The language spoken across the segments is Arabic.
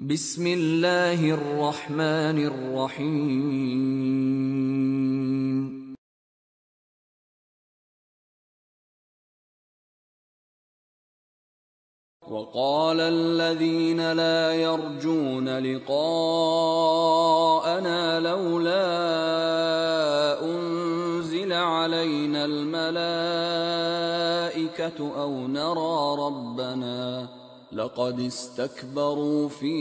بسم الله الرحمن الرحيم. وقال الذين لا يرجون لقاءنا لولا أنزل علينا الملائكة أو نرى ربنا لقد استكبروا في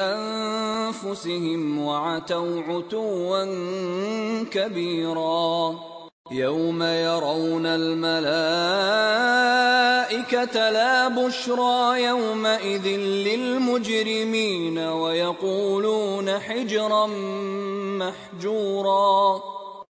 أنفسهم وعتوا عتوا كبيرا. يوم يرون الملائكة لا بشرى يومئذ للمجرمين ويقولون حجرا محجورا.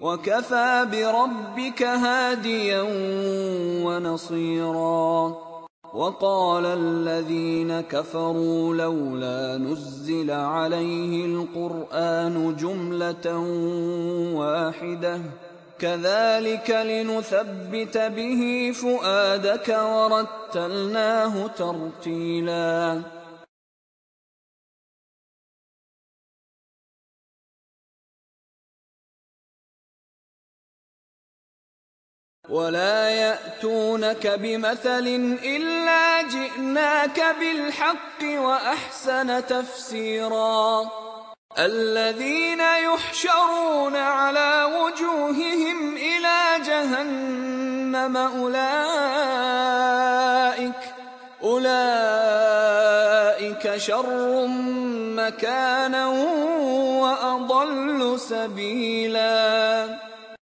وكفى بربك هاديا ونصيرا. وقال الذين كفروا لولا نزل عليه القرآن جملة واحدة. كذلك لنثبت به فؤادك ورتلناه ترتيلا. ولا ياتونك بمثل الا جئناك بالحق واحسن تفسيرا الذين يحشرون على وجوههم إلى جهنم اولئك اولئك شر مكانا واضل سبيلا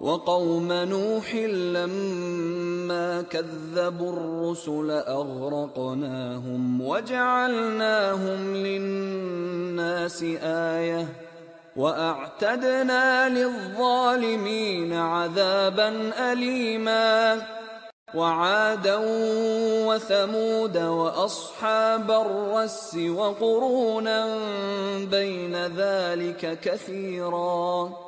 وقوم نوح لما كذبوا الرسل أغرقناهم وجعلناهم للناس آية وأعتدنا للظالمين عذابا اليما وعادا وثمود وأصحاب الرس وقرونا بين ذلك كثيرا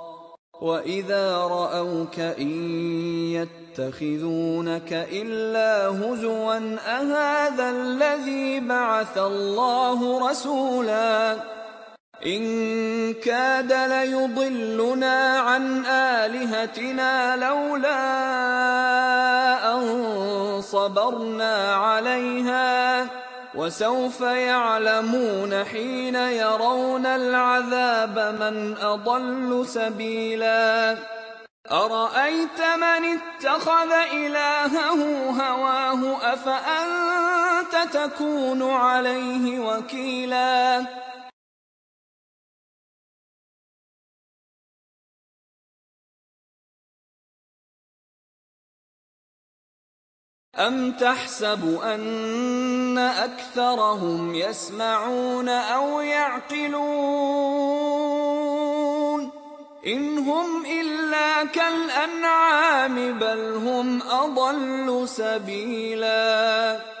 وإذا رأوك إن يتخذونك إلا هزوا أهذا الذي بعث الله رسولا إن كاد ليضلنا عن آلهتنا لولا أن صبرنا عليها وسوف يعلمون حين يرون العذاب من أضل سبيلا. أرأيت من اتخذ إلهه هواه؟ أفأنت تكون عليه وكيلاً؟ أم تحسب أن أكثرهم يسمعون أو يعقلون إن هم إلا كالأنعام بل هم أضل سبيلاً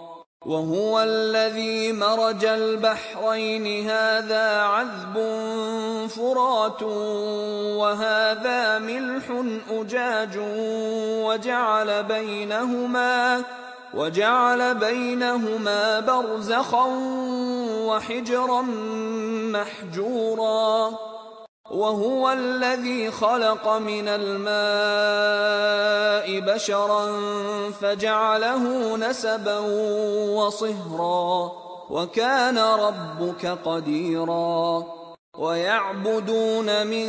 وهو الذي مرج البحرين. هذا عذب فرات وهذا ملح أجاج وجعل بينهما وجعل بينهما برزخا وحجرا محجورا. وهو الذي خلق من الماء بشرا فجعله نسبا وصهرا وكان ربك قديرا ويعبدون من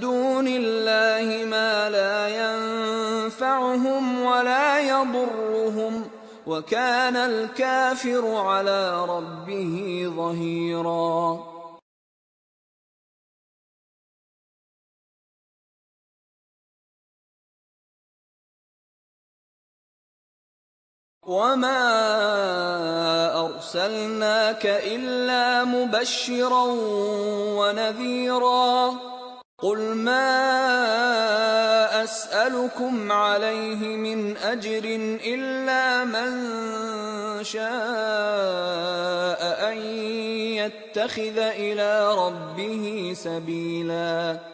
دون الله ما لا ينفعهم ولا يضرهم وكان الكافر على ربه ظهيرا وما ارسلناك الا مبشرا ونذيرا قل ما اسالكم عليه من اجر الا من شاء ان يتخذ إلى ربه سبيلا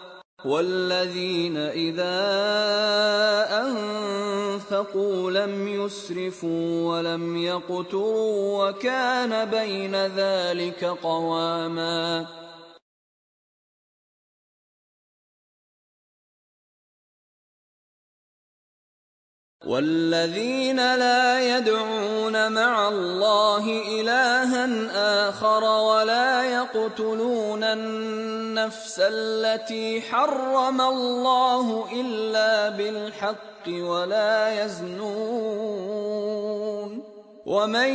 والذين إذا أنفقوا لم يسرفوا ولم يقتروا وكان بين ذلك قواما والذين لا يدعون مع الله إلها آخر ولا يقتلون النفس التي حرم الله إلا بالحق ولا يزنون ومن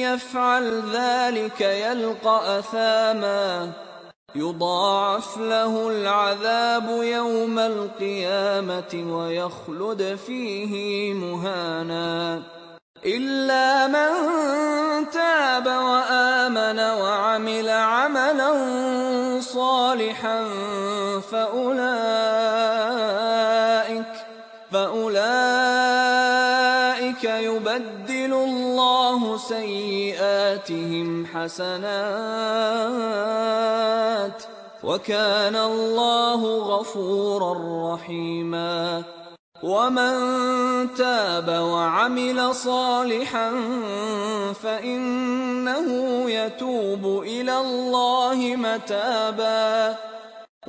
يفعل ذلك يلقى أثاماً يضاعف له العذاب يوم القيامة ويخلد فيه مهانا. إلا من تاب وآمن وعمل عملا صالحا فأولئك فأولئك سيئاتهم حسنات وكان الله غفورا رحيما. ومن تاب وعمل صالحا فإنه يتوب إلى الله متابا.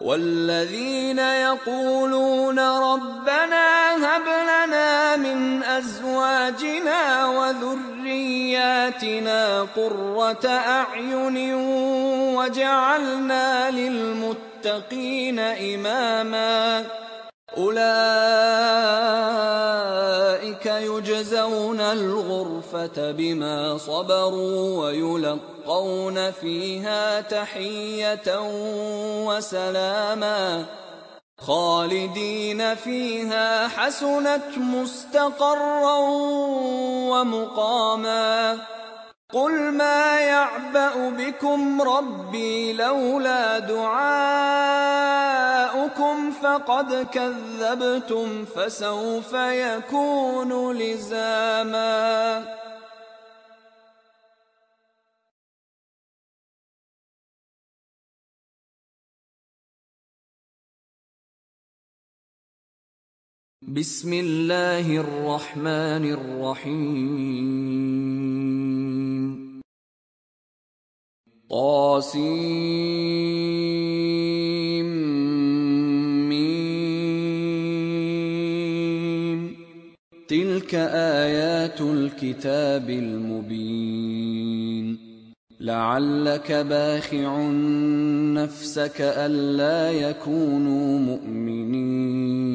والذين يقولون ربنا هب لنا من أزواجنا وذرياتنا قرة أعين وجعلنا للمتقين إماما. أولئك يجزون الغرفه بما صبروا ويلقون فيها تحيه وسلاما خالدين فيها حسنت مستقرا ومقاما قل ما يعبأ بكم ربي لولا دعاؤكم فقد كذبتم فسوف يكون لزاما بسم الله الرحمن الرحيم طاسيم. تلك آيات الكتاب المبين. لعلك باخع نفسك ألا يكونوا مؤمنين.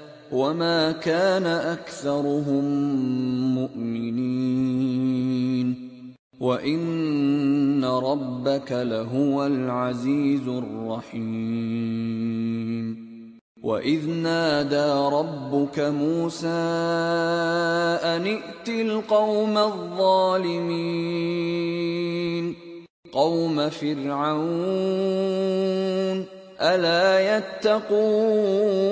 وما كان أكثرهم مؤمنين وإن ربك لهو العزيز الرحيم واذ نادى ربك موسى ان ائت القوم الظالمين قوم فرعون الا يتقون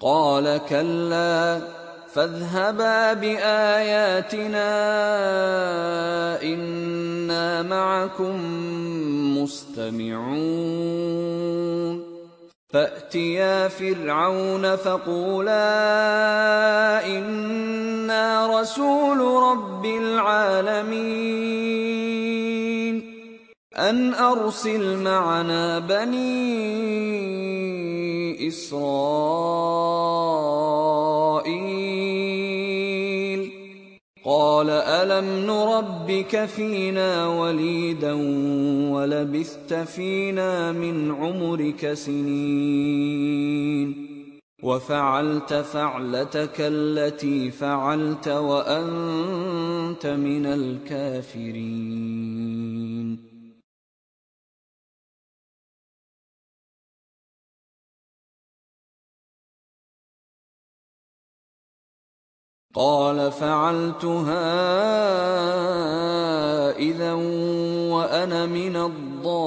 قال كلا فاذهبا بآياتنا إنا معكم مستمعون. فأتيا فرعون فقولا إنا رسول رب العالمين. أن أرسل معنا بني إسرائيل. قال ألم نربك فينا وليدا ولبثت فينا من عمرك سنين. وفعلت فعلتك التي فعلت وأنت من الكافرين. قال فعلتها إذا وأنا من الضالين.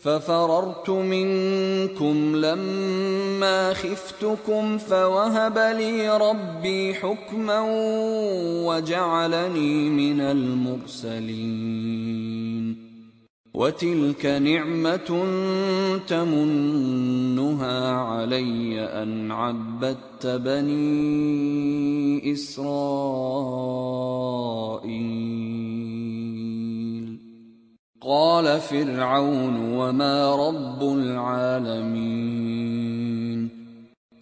ففررت منكم لما خفتكم فوهب لي ربي حكما وجعلني من المرسلين. وتلك نعمة تمنها علي أن عبدت بني إسرائيل. قال فرعون وما رب العالمين.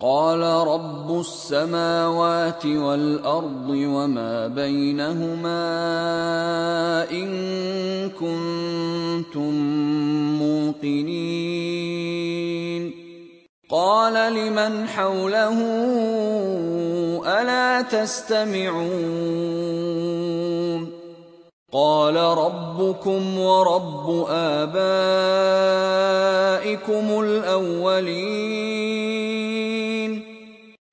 قال رب السماوات والأرض وما بينهما إن كنتم موقنين. قال لمن حوله ألا تستمعون؟ قال ربكم ورب آبائكم الأولين.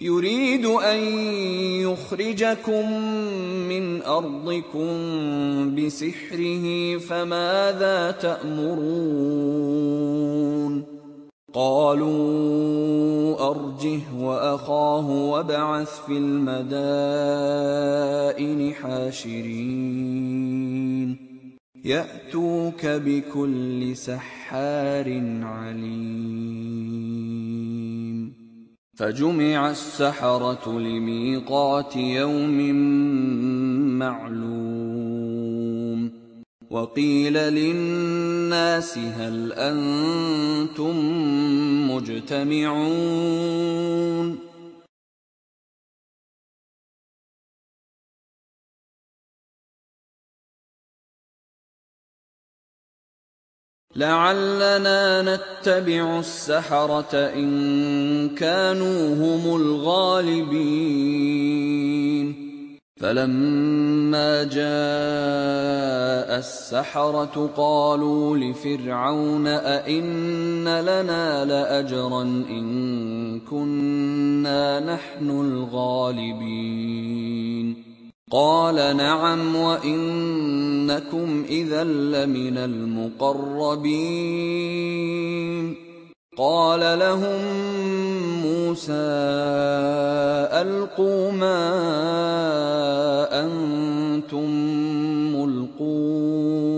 يريد أن يخرجكم من أرضكم بسحره فماذا تأمرون؟ قالوا أرجه وأخاه وابعث في المدائن حاشرين. يأتوك بكل سحار عليم. فجمع السحرة لميقات يوم معلوم وقيل للناس هل أنتم مجتمعون لعلنا نتبع السحرة إن كانوا هم الغالبين. فلما جاء السحرة قالوا لفرعون أئن لنا لأجرا إن كنا نحن الغالبين. قال نعم وإنكم إذا لمن المقربين. قال لهم موسى ألقوا ما أنتم ملقون.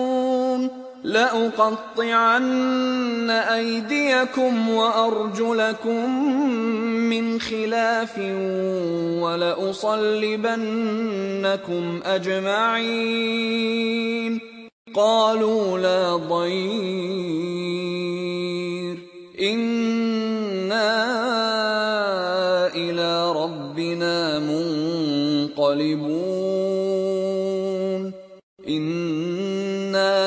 لأقطعن أيديكم وأرجلكم من خلاف ولأصلبنكم أجمعين. قالوا لا ضير. إنا إلى ربنا منقلبون.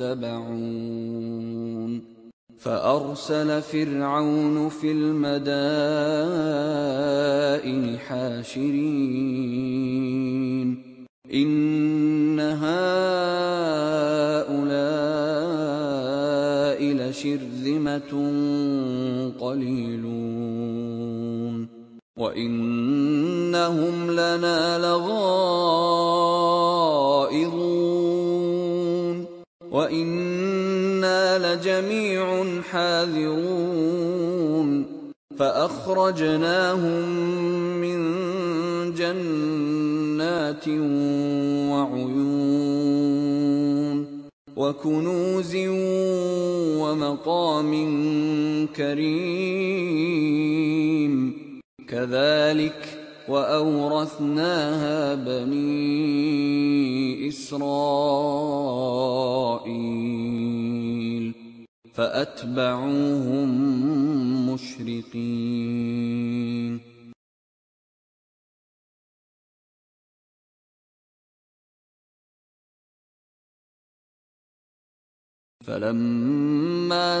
متبعون فأرسل فرعون في المدائن حاشرين. إن هؤلاء لشرذمة قليلون. وإنهم لنا لغائظون وإنا لجميع حاذرون فأخرجناهم من جنات وعيون وكنوز ومقام كريم كذلك وأورثناها بني إسرائيل فأتبعوهم مشرقين. فلما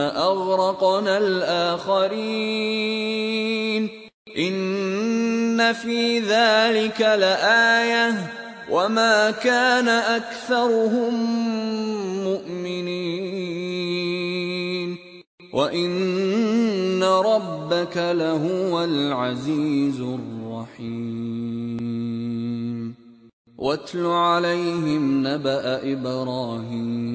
أغرقنا الآخرين. إن في ذلك لآية. وما كان أكثرهم مؤمنين. وإن ربك لهو العزيز الرحيم. واتل عليهم نبأ إبراهيم.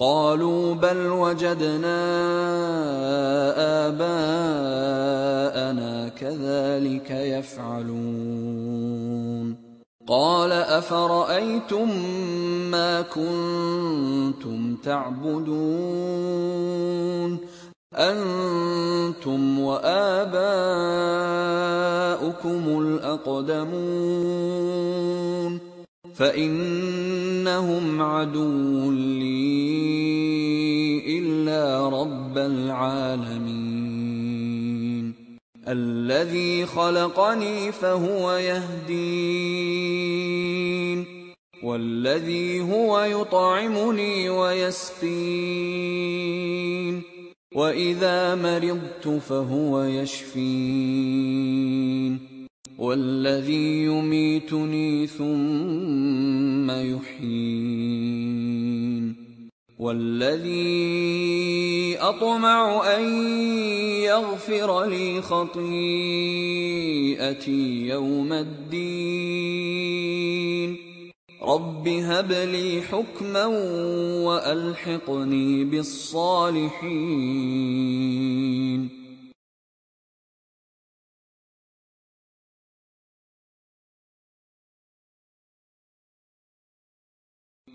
قالوا بل وجدنا آباءنا كذلك يفعلون. قال أفرأيتم ما كنتم تعبدون؟ أنتم وآباؤكم الأقدمون. فإنهم عدو لي. العالمين. الذي خلقني فهو يهدين. والذي هو يطعمني ويسقين. وإذا مرضت فهو يشفين. والذي يميتني ثم يحيين. والذي أطمع أن يغفر لي خطيئتي يوم الدين. رب هب لي حكما وألحقني بالصالحين.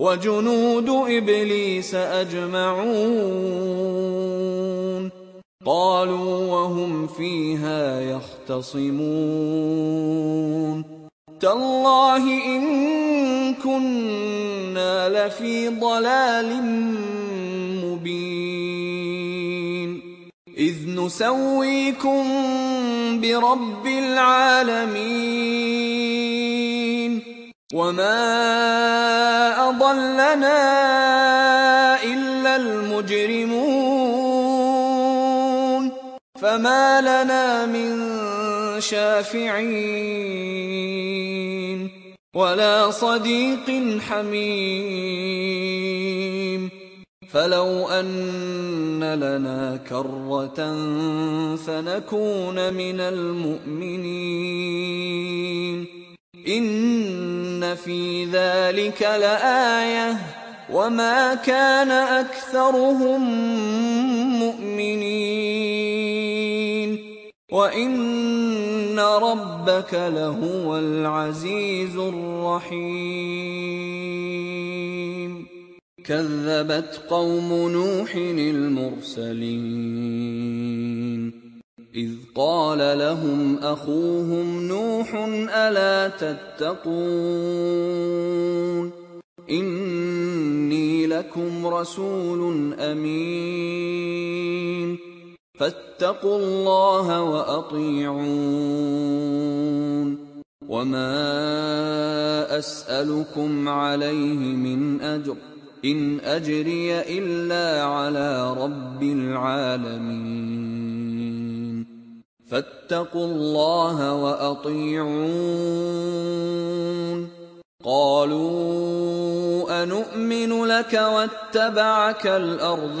وجنود إبليس أجمعون. قالوا وهم فيها يختصمون. تالله إن كنا لفي ضلال مبين. إذ نسويكم برب العالمين. وما اضلنا الا المجرمون فما لنا من شافعين ولا صديق حميم فلو ان لنا كره فنكون من المؤمنين إن في ذلك لآية وما كان أكثرهم مؤمنين. وإن ربك لهو العزيز الرحيم. كذبت قوم نوح المرسلين. إذ قال لهم أخوهم نوح ألا تتقون إني لكم رسول أمين فاتقوا الله وأطيعون وما أسألكم عليه من أجر إن أجري إلا على رب العالمين. فاتقوا الله وأطيعون. قالوا انومن لك واتبعك الأرذلون.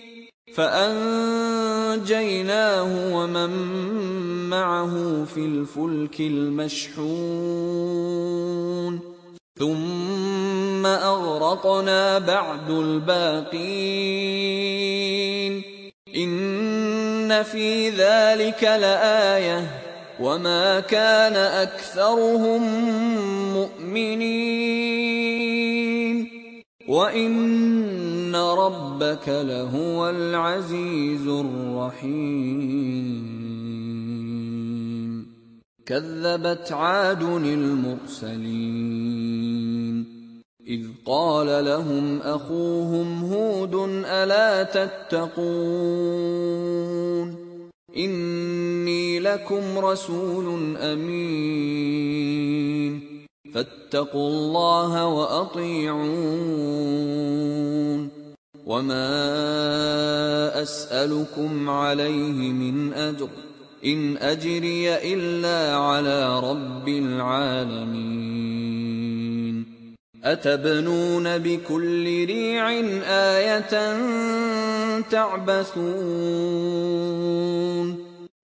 فأنجيناه ومن معه في الفلك المشحون. ثم أغرقنا بعد الباقين. إن في ذلك لآية. وما كان أكثرهم مؤمنين. وان ربك لهو العزيز الرحيم كذبت عاد المرسلين اذ قال لهم اخوهم هود الا تتقون اني لكم رسول امين فاتقوا الله وأطيعون. وما أسألكم عليه من أجر. إن أجري إلا على رب العالمين. أتبنون بكل ريع آية تعبثون.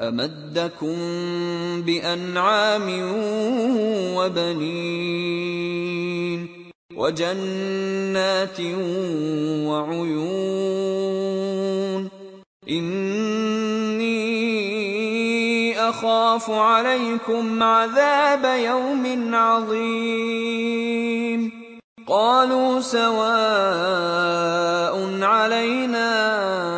أمدكم بأنعام وبنين وجنات وعيون إني أخاف عليكم عذاب يوم عظيم قالوا سواء علينا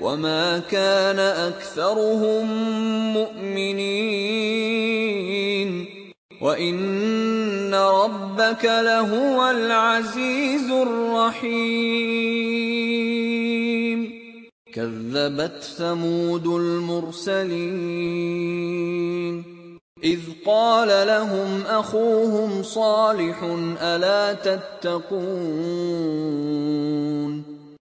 وما كان أكثرهم مؤمنين وإن ربك لهو العزيز الرحيم كذبت ثمود المرسلين إذ قال لهم أخوهم صالح ألا تتقون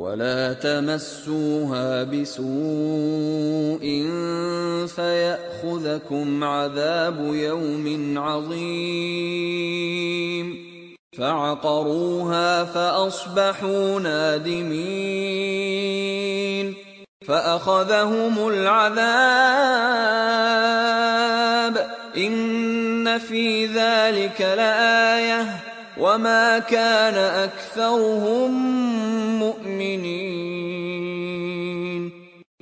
ولا تمسوها بسوء فيأخذكم عذاب يوم عظيم. فعقروها فأصبحوا نادمين. فأخذهم العذاب. إن في ذلك لآية. وما كان اكثرهم مؤمنين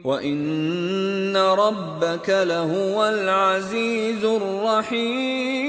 وان ربك لهو العزيز الرحيم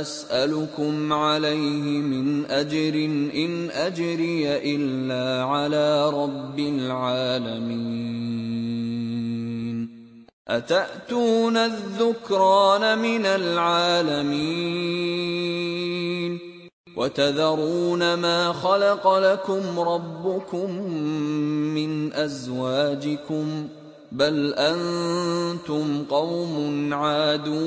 أسألكم عليه من أجر إن أجري إلا على رب العالمين. أتأتون الذكران من العالمين؟ وتذرون ما خلق لكم ربكم من أزواجكم ۖ؟ بل أنتم قوم عادون.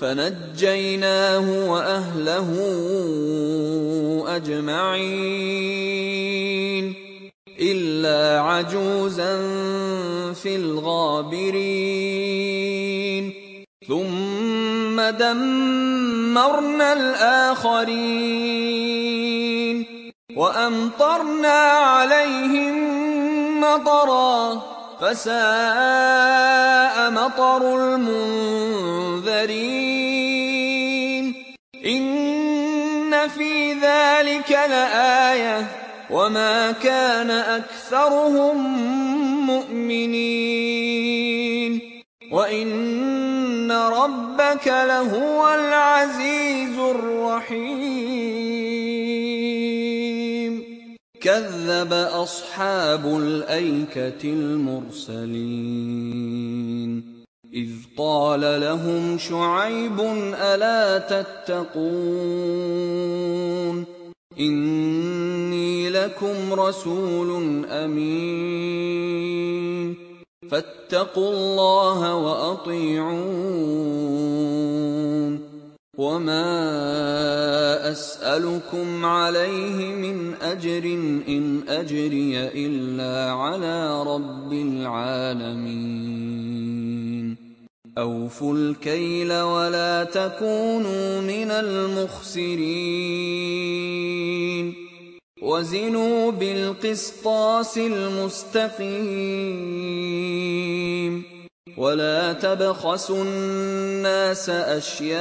فنجيناه وأهله أجمعين إلا عجوزا في الغابرين. ثم دمرنا الآخرين وأمطرنا عليهم مطرا فساء مطر المنذرين. إن في ذلك لآية. وما كان أكثرهم مؤمنين. وإن ربك لهو العزيز الرحيم. كذب أصحاب الأيكة المرسلين. إذ قال لهم شعيب ألا تتقون؟ إني لكم رسول أمين. فاتقوا الله وأطيعون. وما اسالكم عليه من اجر ان اجري الا على رب العالمين اوفوا الكيل ولا تكونوا من المخسرين وزنوا بالقسطاس المستقيم ولا تبخسوا الناس اشياءهم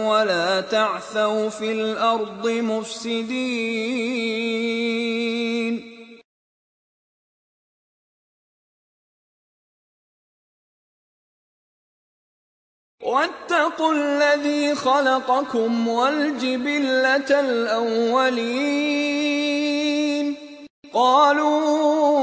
ولا تعثوا في الأرض مفسدين واتقوا الذي خلقكم والجبله الاولين قالوا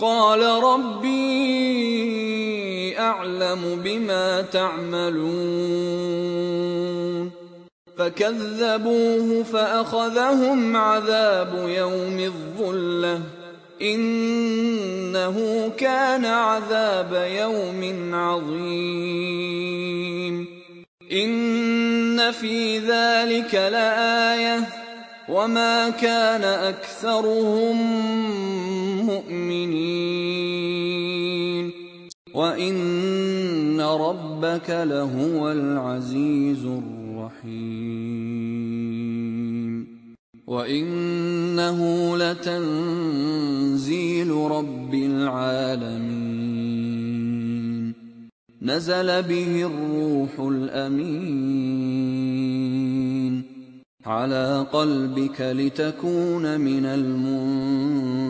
قال ربي أعلم بما تعملون. فكذبوه فأخذهم عذاب يوم الظلة. إنه كان عذاب يوم عظيم. إن في ذلك لآية. وما كان اكثرهم مؤمنين وان ربك لهو العزيز الرحيم وانه لتنزيل رب العالمين نزل به الروح الامين على قلبك لتكون من المنذرين.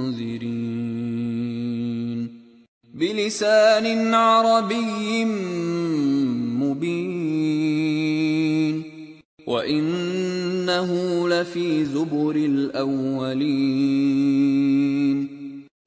بلسان عربي مبين. وإنه لفي زبر الأولين.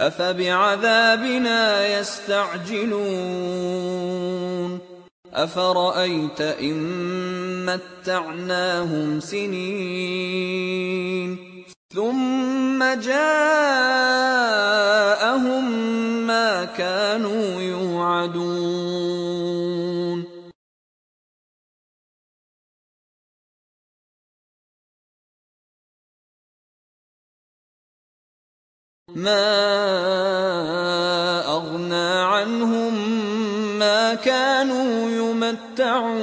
أفبعذابنا يستعجلون؟ أفرأيت إن متعناهم سنين؟ ثم جاءهم ما كانوا يوعدون. ما اغنى عنهم ما كانوا يمتعون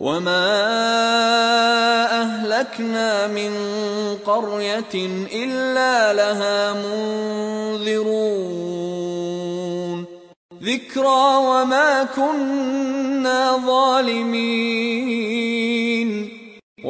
وما أهلكنا من قرية إلا لها منذرون ذكرى وما كنا ظالمين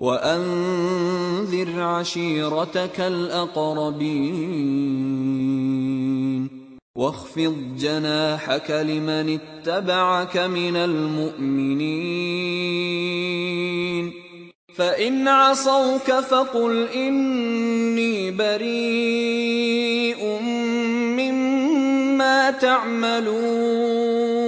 وأنذر عشيرتك الأقربين واخفض جناحك لمن اتبعك من المؤمنين فإن عصوك فقل إني بريء مما تعملون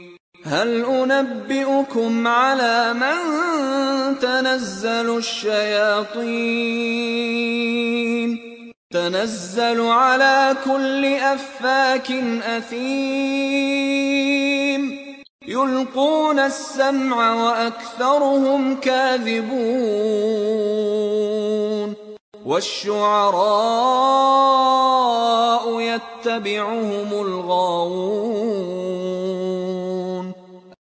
هل أنبئكم على من تنزل الشياطين؟ تنزل على كل أفاك أثيم. يلقون السمع وأكثرهم كاذبون. والشعراء يتبعهم الغاوون.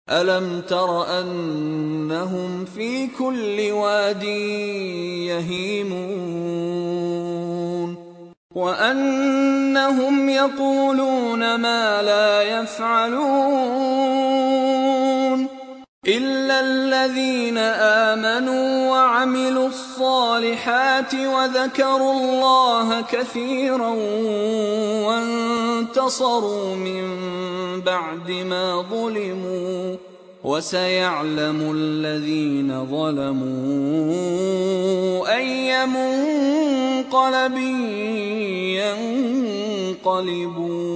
ألم تر أنهم في كل واد يهيمون وأنهم يقولون ما لا يفعلون إلا الذين آمنوا وعملوا الصالحات وذكروا الله كثيرا وانتصروا من بعد ما ظلموا وسيعلم الذين ظلموا أي منقلب ينقلبون.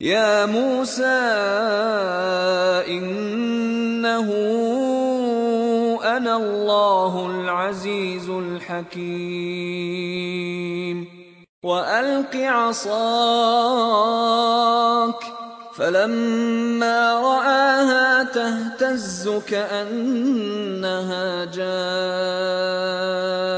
يا موسى إنه أنا الله العزيز الحكيم. وألق عصاك فلما رآها تهتز كأنها جان.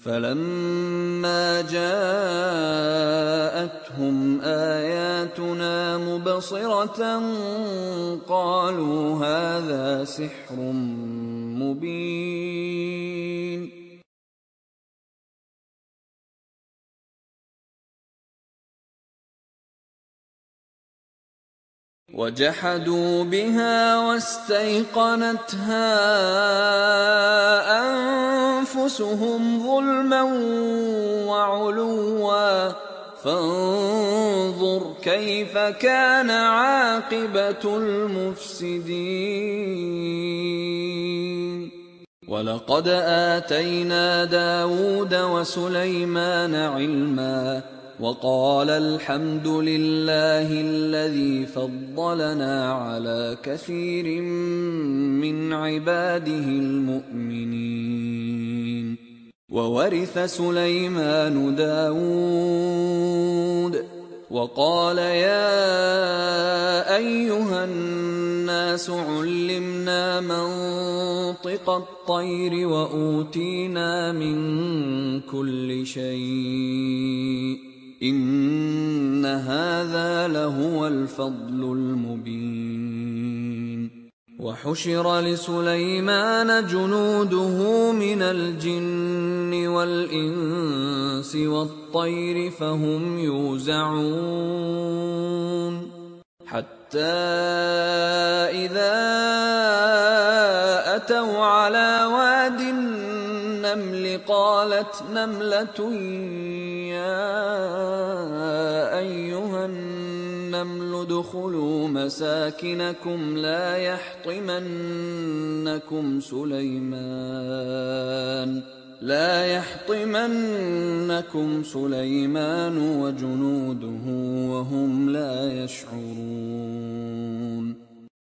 فلما جاءتهم آياتنا مبصرة قالوا هذا سحر مبين. وجحدوا بها واستيقنتها أنفسهم ظلما وعلوا. فانظر كيف كان عاقبة المفسدين. ولقد آتينا داود وسليمان علما وقال الحمد لله الذي فضلنا على كثير من عباده المؤمنين. وورث سليمان داود وقال يا أيها الناس علمنا منطق الطير وأوتينا من كل شيء. إن هذا لهو الفضل المبين. وحشر لسليمان جنوده من الجن والإنس والطير فهم يوزعون. حتى إذا أتوا على واد النمل قالت نملة يا أيها النمل ادخلوا مساكنكم لا يحطمنكم سليمان لا يحطمنكم سليمان وجنوده وهم لا يشعرون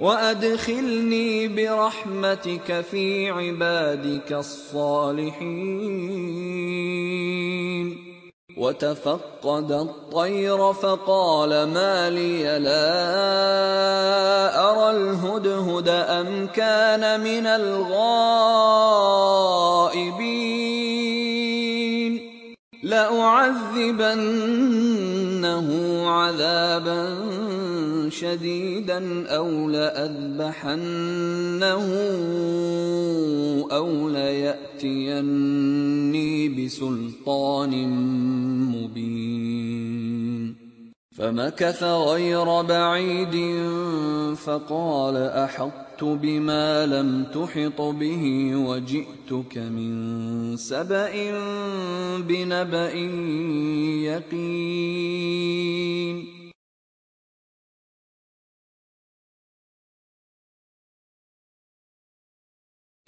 وادخلني برحمتك في عبادك الصالحين وتفقد الطير فقال ما لي لا ارى الهدهد ام كان من الغائبين لأعذبنه عذابا شديدا أو لأذبحنه أو ليأتيني بسلطان مبين. فمكث غير بعيد فقال أحطت بما لم تحط به وجئتك من سبأ بنبأ يقين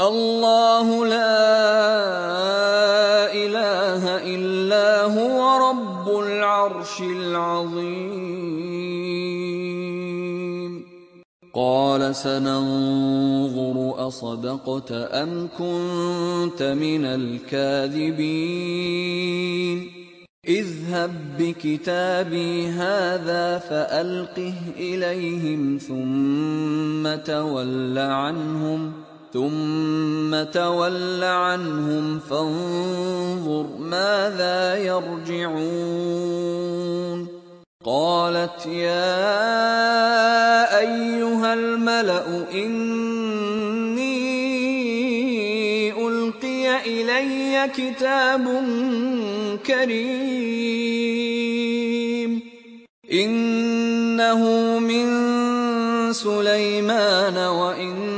الله لا إله إلا هو رب العرش العظيم. قال سننظر أصدقت أم كنت من الكاذبين. اذهب بكتابي هذا فألقه إليهم ثم تول عنهم. ثم تول عنهم فانظر ماذا يرجعون. قالت يا أيها الملأ إني ألقي إلي كتاب كريم. إنه من سليمان وإن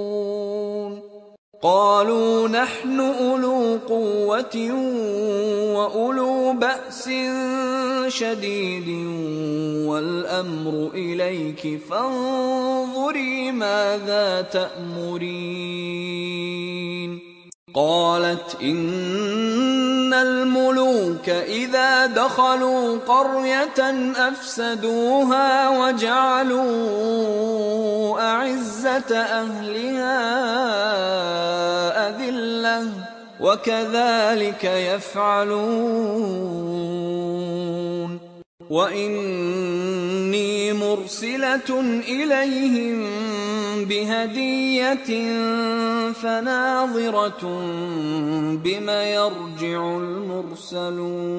قالوا نحن أولو قوة وأولو بأس شديد والأمر إليك فانظري ماذا تأمرين. قالت إن الملوك إذا دخلوا قرية أفسدوها وجعلوا أعزة أهلها أذلة وكذلك يفعلون. واني مرسله اليهم بهديه فناظره بم يرجع المرسلون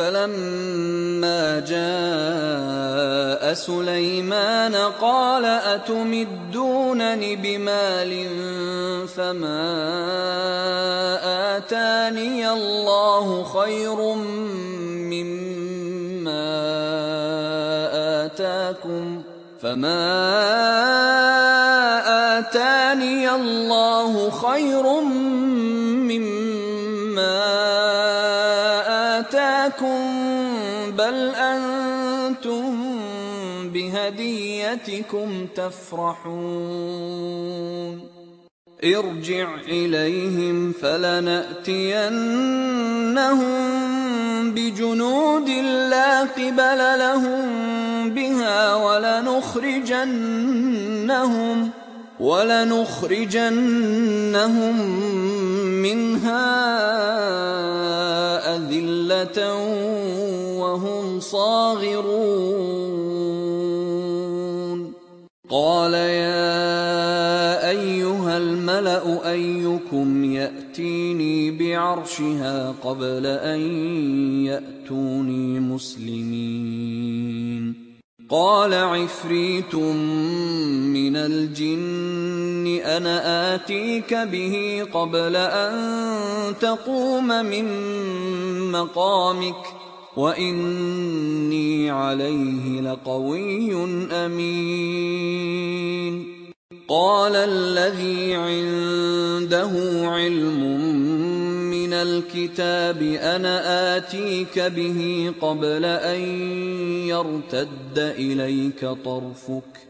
فلما جاء سليمان قال أتمدونني بمال فما آتاني الله خير مما آتاكم فما آتاني الله خير مما بهديتكم تفرحون. ارجع إليهم فلنأتينهم بجنود لا قبل لهم بها ولنخرجنهم ولنخرجنهم منها أذلة وهم صاغرون. قال يا أيها الملأ أيكم يأتيني بعرشها قبل أن يأتوني مسلمين. قال عفريت من الجن أنا آتيك به قبل أن تقوم من مقامك. واني عليه لقوي امين. قال الذي عنده علم من الكتاب أنا اتيك به قبل ان يرتد اليك طرفك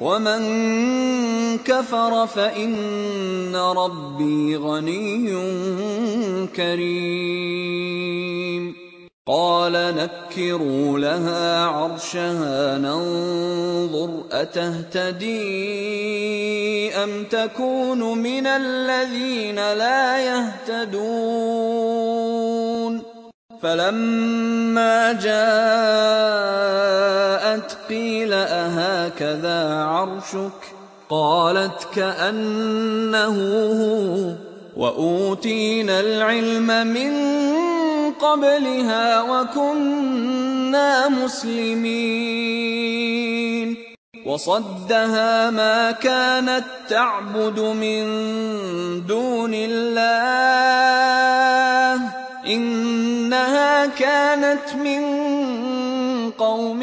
ومن كفر فان ربي غني كريم. قال نكروا لها عرشها ننظر اتهتدي ام تكون من الذين لا يهتدون. فلما قيل أهكذا عرشك قالت كأنه هو وأوتينا العلم من قبلها وكنا مسلمين وصدها ما كانت تعبد من دون الله إنها كانت من قوم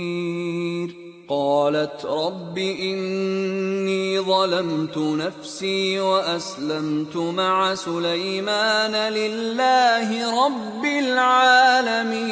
قالت رب إني ظلمت نفسي وأسلمت مع سليمان لله رب العالمين.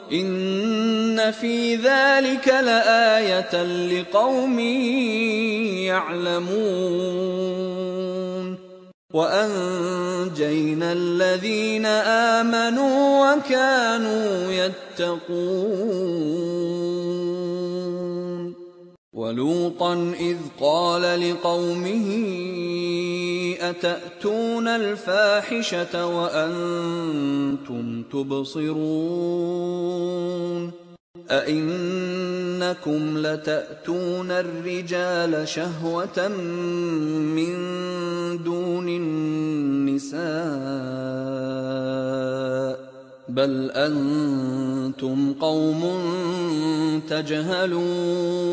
إن في ذلك لآية لقوم يعلمون وأنجينا الذين آمنوا وكانوا يتقون ولوطا إذ قال لقومه أتأتون الفاحشة وأنتم تبصرون؟ أئنكم لتأتون الرجال شهوة من دون النساء؟ بل أنتم قوم تجهلون